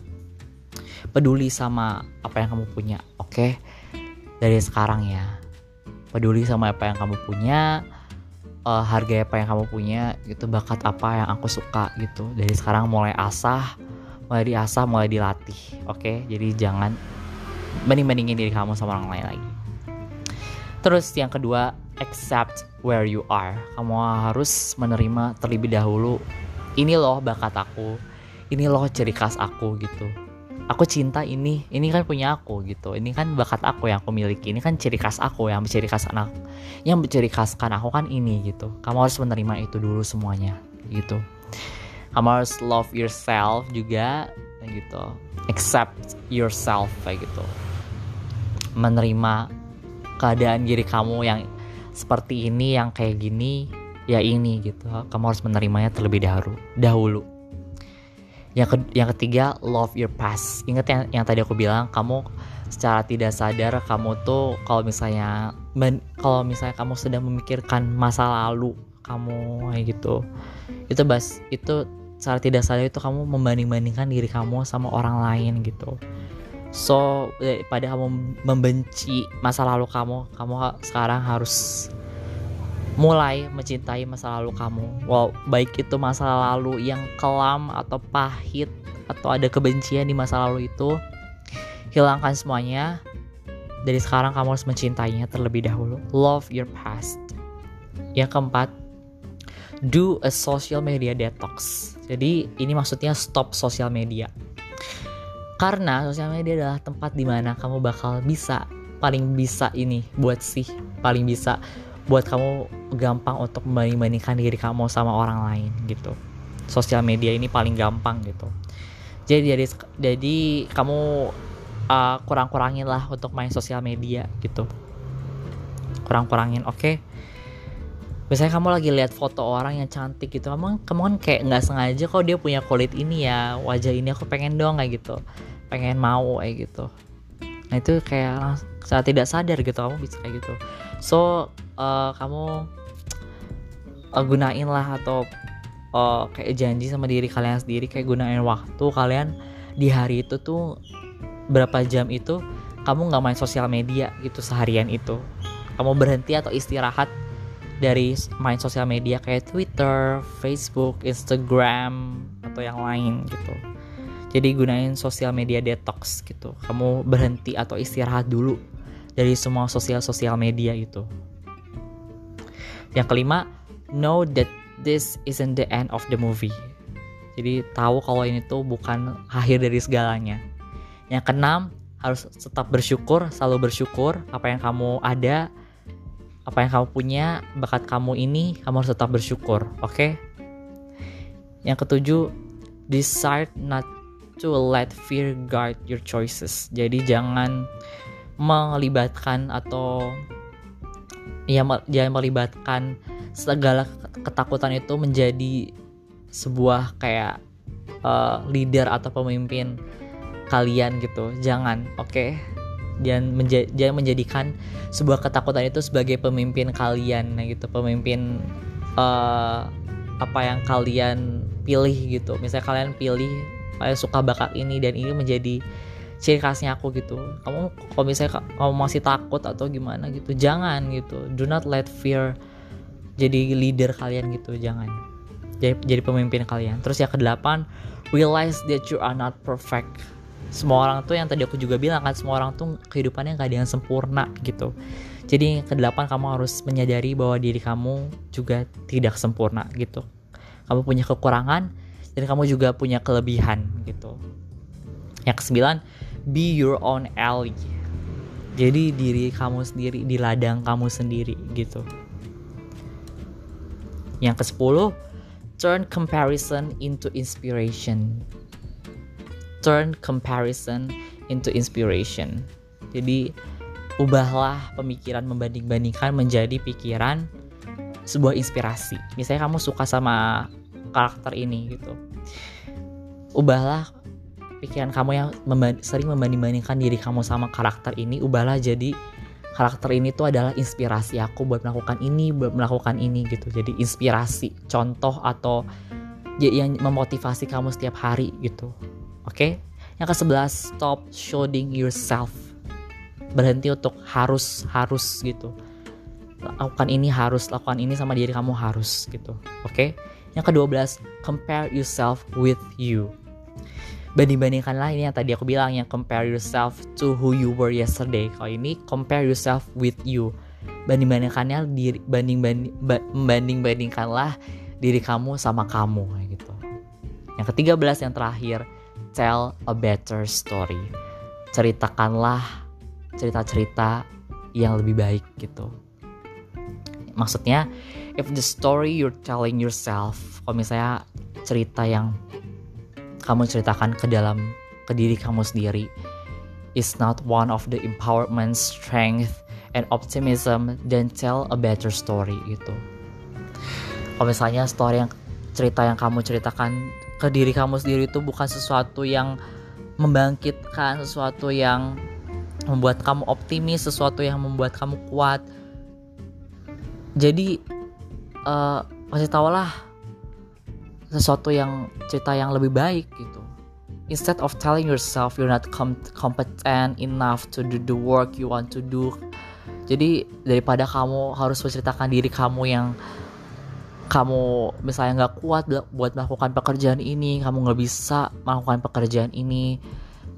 peduli sama apa yang kamu punya oke okay? dari sekarang ya peduli sama apa yang kamu punya uh, harga apa yang kamu punya gitu bakat apa yang aku suka gitu. Dari sekarang mulai asah mulai diasah mulai dilatih oke? Okay? jadi jangan banding bandingin diri kamu sama orang lain lagi. Terus yang kedua accept where you are. Kamu harus menerima terlebih dahulu ini loh bakat aku ini loh ciri khas aku gitu aku cinta ini ini kan punya aku gitu. Ini kan bakat aku yang aku miliki ini kan ciri khas aku yang ciri khas anak yang ciri khaskan aku kan ini gitu. Kamu harus menerima itu dulu semuanya gitu. Kamu harus love yourself juga gitu. Accept yourself kayak gitu. Menerima keadaan diri kamu yang seperti ini yang kayak gini ya ini gitu. Kamu harus menerimanya terlebih dahulu dahulu yang ke, yang ketiga love your past. Ingat yang yang tadi aku bilang kamu secara tidak sadar kamu tuh kalau misalnya kalau misalnya kamu sedang memikirkan masa lalu kamu kayak gitu itu bas itu secara tidak sadar itu kamu membanding-bandingkan diri kamu sama orang lain gitu. So pada kamu membenci masa lalu kamu kamu sekarang harus mulai mencintai masa lalu kamu. Wow baik itu masa lalu yang kelam atau pahit atau ada kebencian di masa lalu itu hilangkan semuanya. Dari sekarang kamu harus mencintainya terlebih dahulu. Love your past. Yang keempat do a social media detox. Jadi ini maksudnya stop sosial media. Karena sosial media adalah tempat di mana kamu bakal bisa paling bisa ini buat sih paling bisa buat kamu gampang untuk membanding-bandingkan diri kamu sama orang lain gitu. Sosial media ini paling gampang gitu. Jadi jadi jadi kamu uh, kurang-kurangin lah untuk main sosial media gitu. Kurang-kurangin, oke? Okay? misalnya kamu lagi lihat foto orang yang cantik gitu kamu kamu kan kayak nggak sengaja kok dia punya kulit ini ya wajah ini aku pengen dong kayak gitu pengen mau kayak gitu nah itu kayak saat tidak sadar gitu kamu bisa kayak gitu so uh, kamu uh, gunain lah atau uh, kayak janji sama diri kalian sendiri kayak gunain waktu kalian di hari itu tuh berapa jam itu kamu nggak main sosial media gitu seharian itu kamu berhenti atau istirahat dari main sosial media kayak Twitter, Facebook, Instagram atau yang lain gitu. Jadi gunain sosial media detox gitu. Kamu berhenti atau istirahat dulu dari semua sosial-sosial media itu. Yang kelima, know that this isn't the end of the movie. Jadi tahu kalau ini tuh bukan akhir dari segalanya. Yang keenam, harus tetap bersyukur, selalu bersyukur apa yang kamu ada, apa yang kamu punya, bakat kamu ini, kamu harus tetap bersyukur, oke? Okay? Yang ketujuh, decide not to let fear guide your choices. Jadi jangan melibatkan atau ya jangan melibatkan segala ketakutan itu menjadi sebuah kayak uh, leader atau pemimpin kalian gitu. Jangan, oke? Okay? jangan, menja jangan menjadikan sebuah ketakutan itu sebagai pemimpin kalian nah gitu pemimpin uh, apa yang kalian pilih gitu misalnya kalian pilih kalian suka bakat ini dan ini menjadi ciri khasnya aku gitu. Kamu kalau misalnya kamu masih takut atau gimana gitu jangan gitu. Do not let fear jadi leader kalian gitu jangan. Jadi jadi pemimpin kalian. Terus yang kedelapan realize that you are not perfect. Semua orang tuh yang tadi aku juga bilang kan semua orang tuh kehidupannya gak ada yang sempurna gitu. Jadi kedelapan kamu harus menyadari bahwa diri kamu juga tidak sempurna gitu. Kamu punya kekurangan dan kamu juga punya kelebihan gitu. Yang kesembilan be your own ally jadi diri kamu sendiri di ladang kamu sendiri gitu yang ke sepuluh turn comparison into inspiration turn comparison into inspiration. Jadi ubahlah pemikiran membanding-bandingkan menjadi pikiran sebuah inspirasi. Misalnya kamu suka sama karakter ini gitu. Ubahlah pikiran kamu yang memband sering membanding-bandingkan diri kamu sama karakter ini, ubahlah jadi karakter ini tuh adalah inspirasi aku buat melakukan ini, buat melakukan ini gitu. Jadi inspirasi, contoh atau yang memotivasi kamu setiap hari gitu. Oke? Okay? Yang ke-11, stop showing yourself. Berhenti untuk harus harus gitu. Lakukan ini harus, lakukan ini sama diri kamu harus gitu. Oke? Okay? Yang ke-12, compare yourself with you. Banding-bandingkanlah ini yang tadi aku bilang yang compare yourself to who you were yesterday. Kalau ini compare yourself with you. Banding-bandingkannya diri banding banding banding bandingkanlah diri kamu sama kamu gitu. Yang ketiga belas yang terakhir tell a better story. Ceritakanlah cerita-cerita yang lebih baik gitu. Maksudnya if the story you're telling yourself kalau misalnya cerita yang kamu ceritakan ke dalam ke diri kamu sendiri is not one of the empowerment, strength, and optimism, then tell a better story gitu. Kalau misalnya story yang cerita yang kamu ceritakan ke diri kamu sendiri itu bukan sesuatu yang membangkitkan, sesuatu yang membuat kamu optimis, sesuatu yang membuat kamu kuat. Jadi uh, kasih tahulah sesuatu yang cerita yang lebih baik gitu. Instead of telling yourself you're not com competent enough to do the work you want to do jadi daripada kamu harus menceritakan diri kamu yang kamu misalnya nggak kuat buat melakukan pekerjaan ini kamu nggak bisa melakukan pekerjaan ini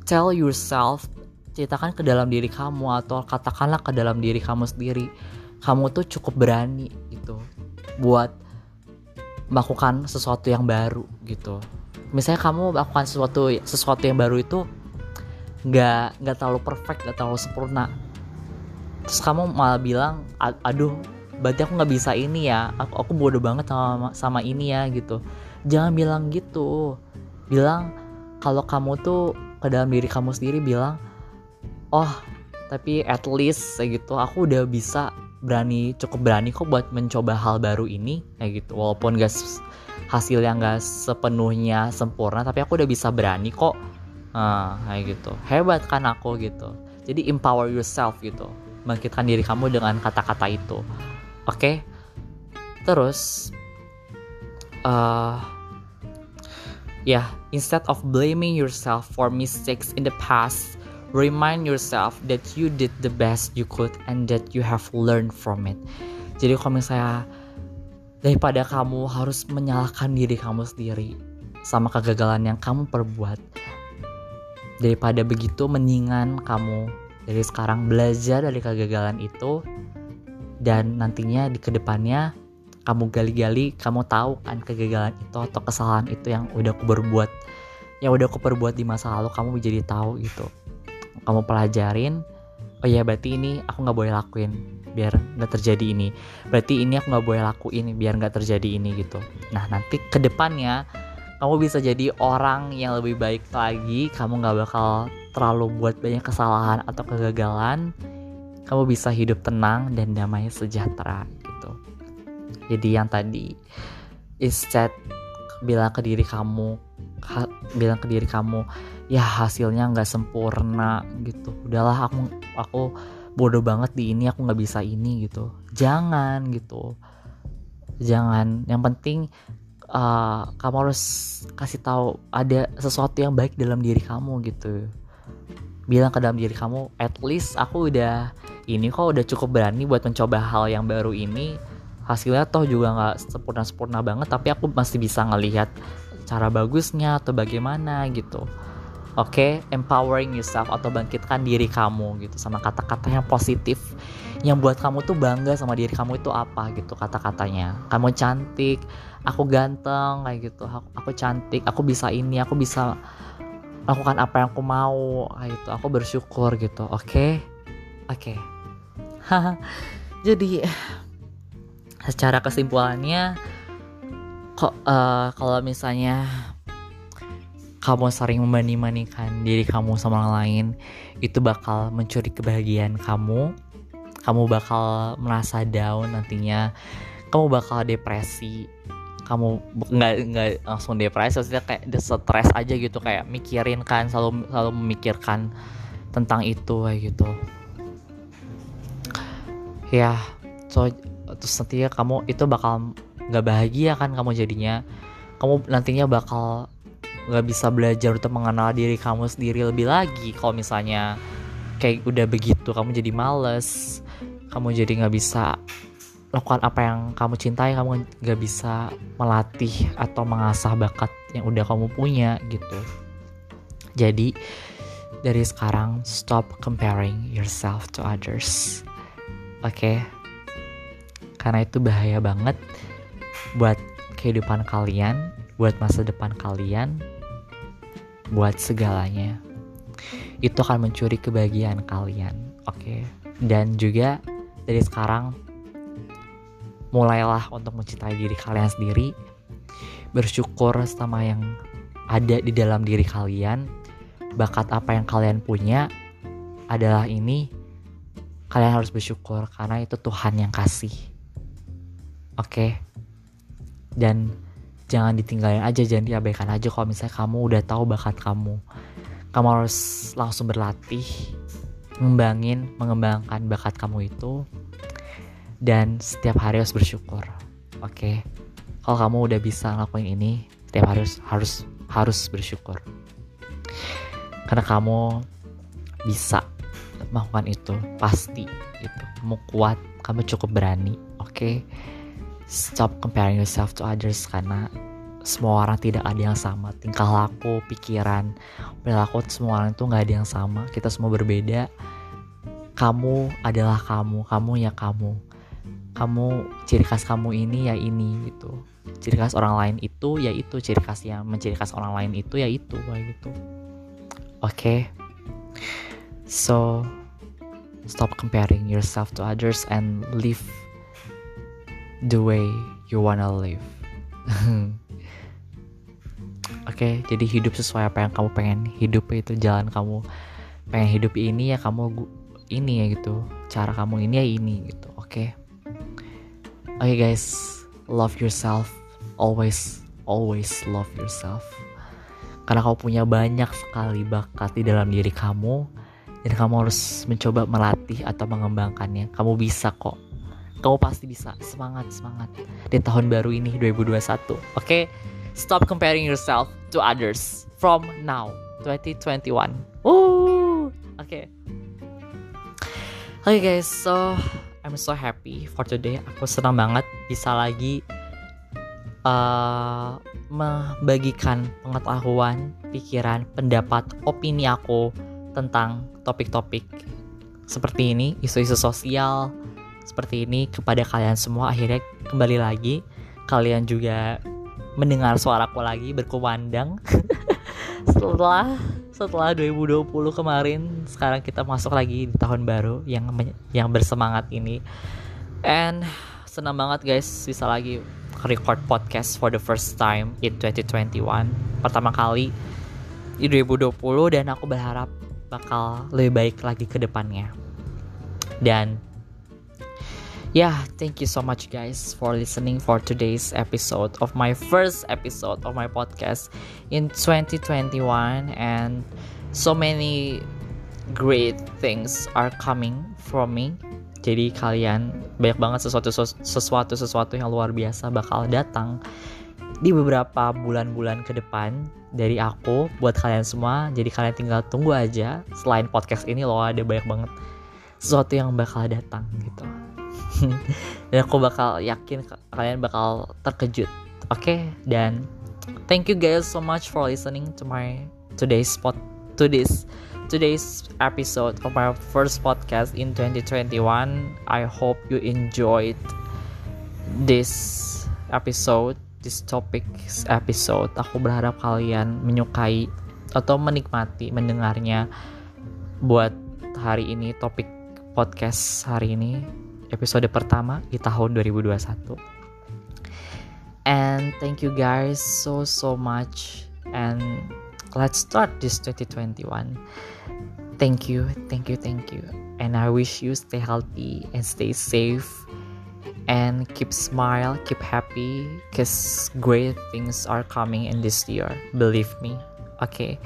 tell yourself ceritakan ke dalam diri kamu atau katakanlah ke dalam diri kamu sendiri kamu tuh cukup berani gitu buat melakukan sesuatu yang baru gitu. Misalnya kamu melakukan sesuatu sesuatu yang baru itu nggak nggak terlalu perfect nggak terlalu sempurna. Terus kamu malah bilang aduh berarti aku nggak bisa ini ya. Aku aku bodoh banget sama sama ini ya gitu. Jangan bilang gitu. Bilang kalau kamu tuh ke dalam diri kamu sendiri bilang oh tapi at least gitu aku udah bisa berani cukup berani kok buat mencoba hal baru ini kayak gitu. Walaupun gak hasil yang gak sepenuhnya sempurna tapi aku udah bisa berani kok. Nah, kayak gitu. Hebat kan aku gitu. Jadi empower yourself gitu. Bangkitkan diri kamu dengan kata-kata itu. Oke? Okay? terus uh, ya yeah, instead of blaming yourself for mistakes in the past remind yourself that you did the best you could and that you have learned from it. Jadi kalau misalnya daripada kamu harus menyalahkan diri kamu sendiri sama kegagalan yang kamu perbuat, daripada begitu mendingan kamu dari sekarang belajar dari kegagalan itu dan nantinya di ke depannya kamu gali-gali kamu tahu kan kegagalan itu atau kesalahan itu yang udah aku berbuat yang udah aku perbuat di masa lalu kamu jadi tahu gitu kamu pelajarin oh iya berarti ini aku nggak boleh lakuin biar nggak terjadi ini. Berarti ini aku nggak boleh lakuin biar nggak terjadi ini gitu. Nah nanti ke depannya kamu bisa jadi orang yang lebih baik lagi kamu nggak bakal terlalu buat banyak kesalahan atau kegagalan. Kamu bisa hidup tenang dan damai sejahtera gitu. Jadi yang tadi instead bilang ke diri kamu bilang ke diri kamu ya hasilnya nggak sempurna gitu. Udahlah aku aku bodoh banget di ini aku nggak bisa ini gitu. Jangan gitu. Jangan. Yang penting uh, kamu harus kasih tahu ada sesuatu yang baik dalam diri kamu gitu. Bilang ke dalam diri kamu at least aku udah ini kok udah cukup berani buat mencoba hal yang baru ini hasilnya toh juga nggak sempurna sempurna banget tapi aku masih bisa ngelihat cara bagusnya atau bagaimana gitu Oke, okay? empowering yourself atau bangkitkan diri kamu gitu sama kata-kata yang positif yang buat kamu tuh bangga sama diri kamu itu apa gitu kata-katanya. Kamu cantik, aku ganteng kayak gitu. Aku, aku cantik, aku bisa ini, aku bisa lakukan apa yang aku mau kayak gitu. Aku bersyukur gitu. Oke. Okay? Oke. Okay. Jadi secara kesimpulannya kok uh, kalau misalnya kamu sering membanding-bandingkan diri kamu sama orang lain itu bakal mencuri kebahagiaan kamu. Kamu bakal merasa down nantinya. Kamu bakal depresi. Kamu nggak nggak langsung depresi maksudnya kayak stres aja gitu. Kayak mikirin kan selalu selalu memikirkan tentang itu kayak gitu. Ya so terus nantinya kamu itu bakal nggak bahagia kan kamu jadinya. Kamu nantinya bakal nggak bisa belajar untuk mengenal diri kamu sendiri lebih lagi kalau misalnya kayak udah begitu kamu jadi males kamu jadi nggak bisa lakukan apa yang kamu cintai kamu nggak bisa melatih atau mengasah bakat yang udah kamu punya gitu. Jadi dari sekarang stop comparing yourself to others. Oke? okay? Karena itu bahaya banget buat kehidupan kalian buat masa depan kalian buat segalanya. Itu akan mencuri kebahagiaan kalian oke? Okay? dan juga dari sekarang mulailah untuk mencintai diri kalian sendiri. Bersyukur sama yang ada di dalam diri kalian. Bakat apa yang kalian punya adalah ini. Kalian harus bersyukur karena itu Tuhan yang kasih oke. Dan jangan ditinggalin aja jangan diabaikan aja kalau misalnya kamu udah tahu bakat kamu. Kamu harus langsung berlatih ngembangin mengembangkan bakat kamu itu. Dan setiap hari harus bersyukur. Oke. Kalau kamu udah bisa ngelakuin ini setiap hari harus harus harus bersyukur. Karena kamu bisa melakukan itu pasti itu kamu kuat kamu cukup berani. Oke. okay? Stop comparing yourself to others karena semua orang tidak ada yang sama. Tingkah laku pikiran perilaku semua orang itu nggak ada yang sama. Kita semua berbeda. Kamu adalah kamu kamu ya kamu. Kamu ciri khas kamu ini ya ini gitu. Ciri khas orang lain itu ya itu. Ciri khas yang menciri khas orang lain itu ya itu kayak gitu. Okay? So, stop comparing yourself to others and live the way you wanna live. Oke, okay, jadi hidup sesuai apa yang kamu pengen hidup itu jalan kamu pengen hidup ini ya kamu ini ya gitu. Cara kamu ini ya ini gitu. Oke. Okay? Oke okay, guys, love yourself. Always always love yourself karena kamu punya banyak sekali bakat di dalam diri kamu dan kamu harus mencoba melatih atau mengembangkannya kamu bisa kok kamu pasti bisa semangat semangat di tahun baru ini 2021 oke okay? stop comparing yourself to others from now 2021 Woo! oke okay. oke okay guys so I'm so happy for today aku senang banget bisa lagi uh, membagikan pengetahuan, pikiran, pendapat, opini aku tentang topik-topik seperti ini, isu-isu sosial seperti ini kepada kalian semua. Akhirnya kembali lagi, kalian juga mendengar suaraku lagi berkumandang. Setelah setelah 2020 kemarin sekarang kita masuk lagi di tahun baru yang yang bersemangat ini. And senang banget guys bisa lagi record podcast for the first time in 2021 pertama kali di 2020 dan aku berharap bakal lebih baik lagi ke depannya. Dan yeah thank you so much guys for listening for today's episode of my first episode of my podcast in 2021 and so many great things are coming from me jadi kalian banyak banget sesuatu sesuatu sesuatu yang luar biasa bakal datang di beberapa bulan-bulan ke depan dari aku buat kalian semua. Jadi kalian tinggal tunggu aja. Selain podcast ini loh ada banyak banget sesuatu yang bakal datang gitu. Dan aku bakal yakin kalian bakal terkejut. Oke, okay? dan thank you guys so much for listening to my today's spot to this today's episode of my first podcast in 2021. I hope you enjoyed this episode, this topic episode. Aku berharap kalian menyukai atau menikmati mendengarnya buat hari ini topik podcast hari ini episode pertama di tahun 2021. And thank you guys so so much. And let's start this 2021 thank you thank you thank you. And i wish you stay healthy and stay safe. And keep smile keep happy because great things are coming in this year believe me. Okay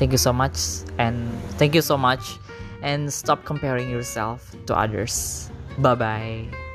thank you so much and thank you so much. And stop comparing yourself to others Bye-bye.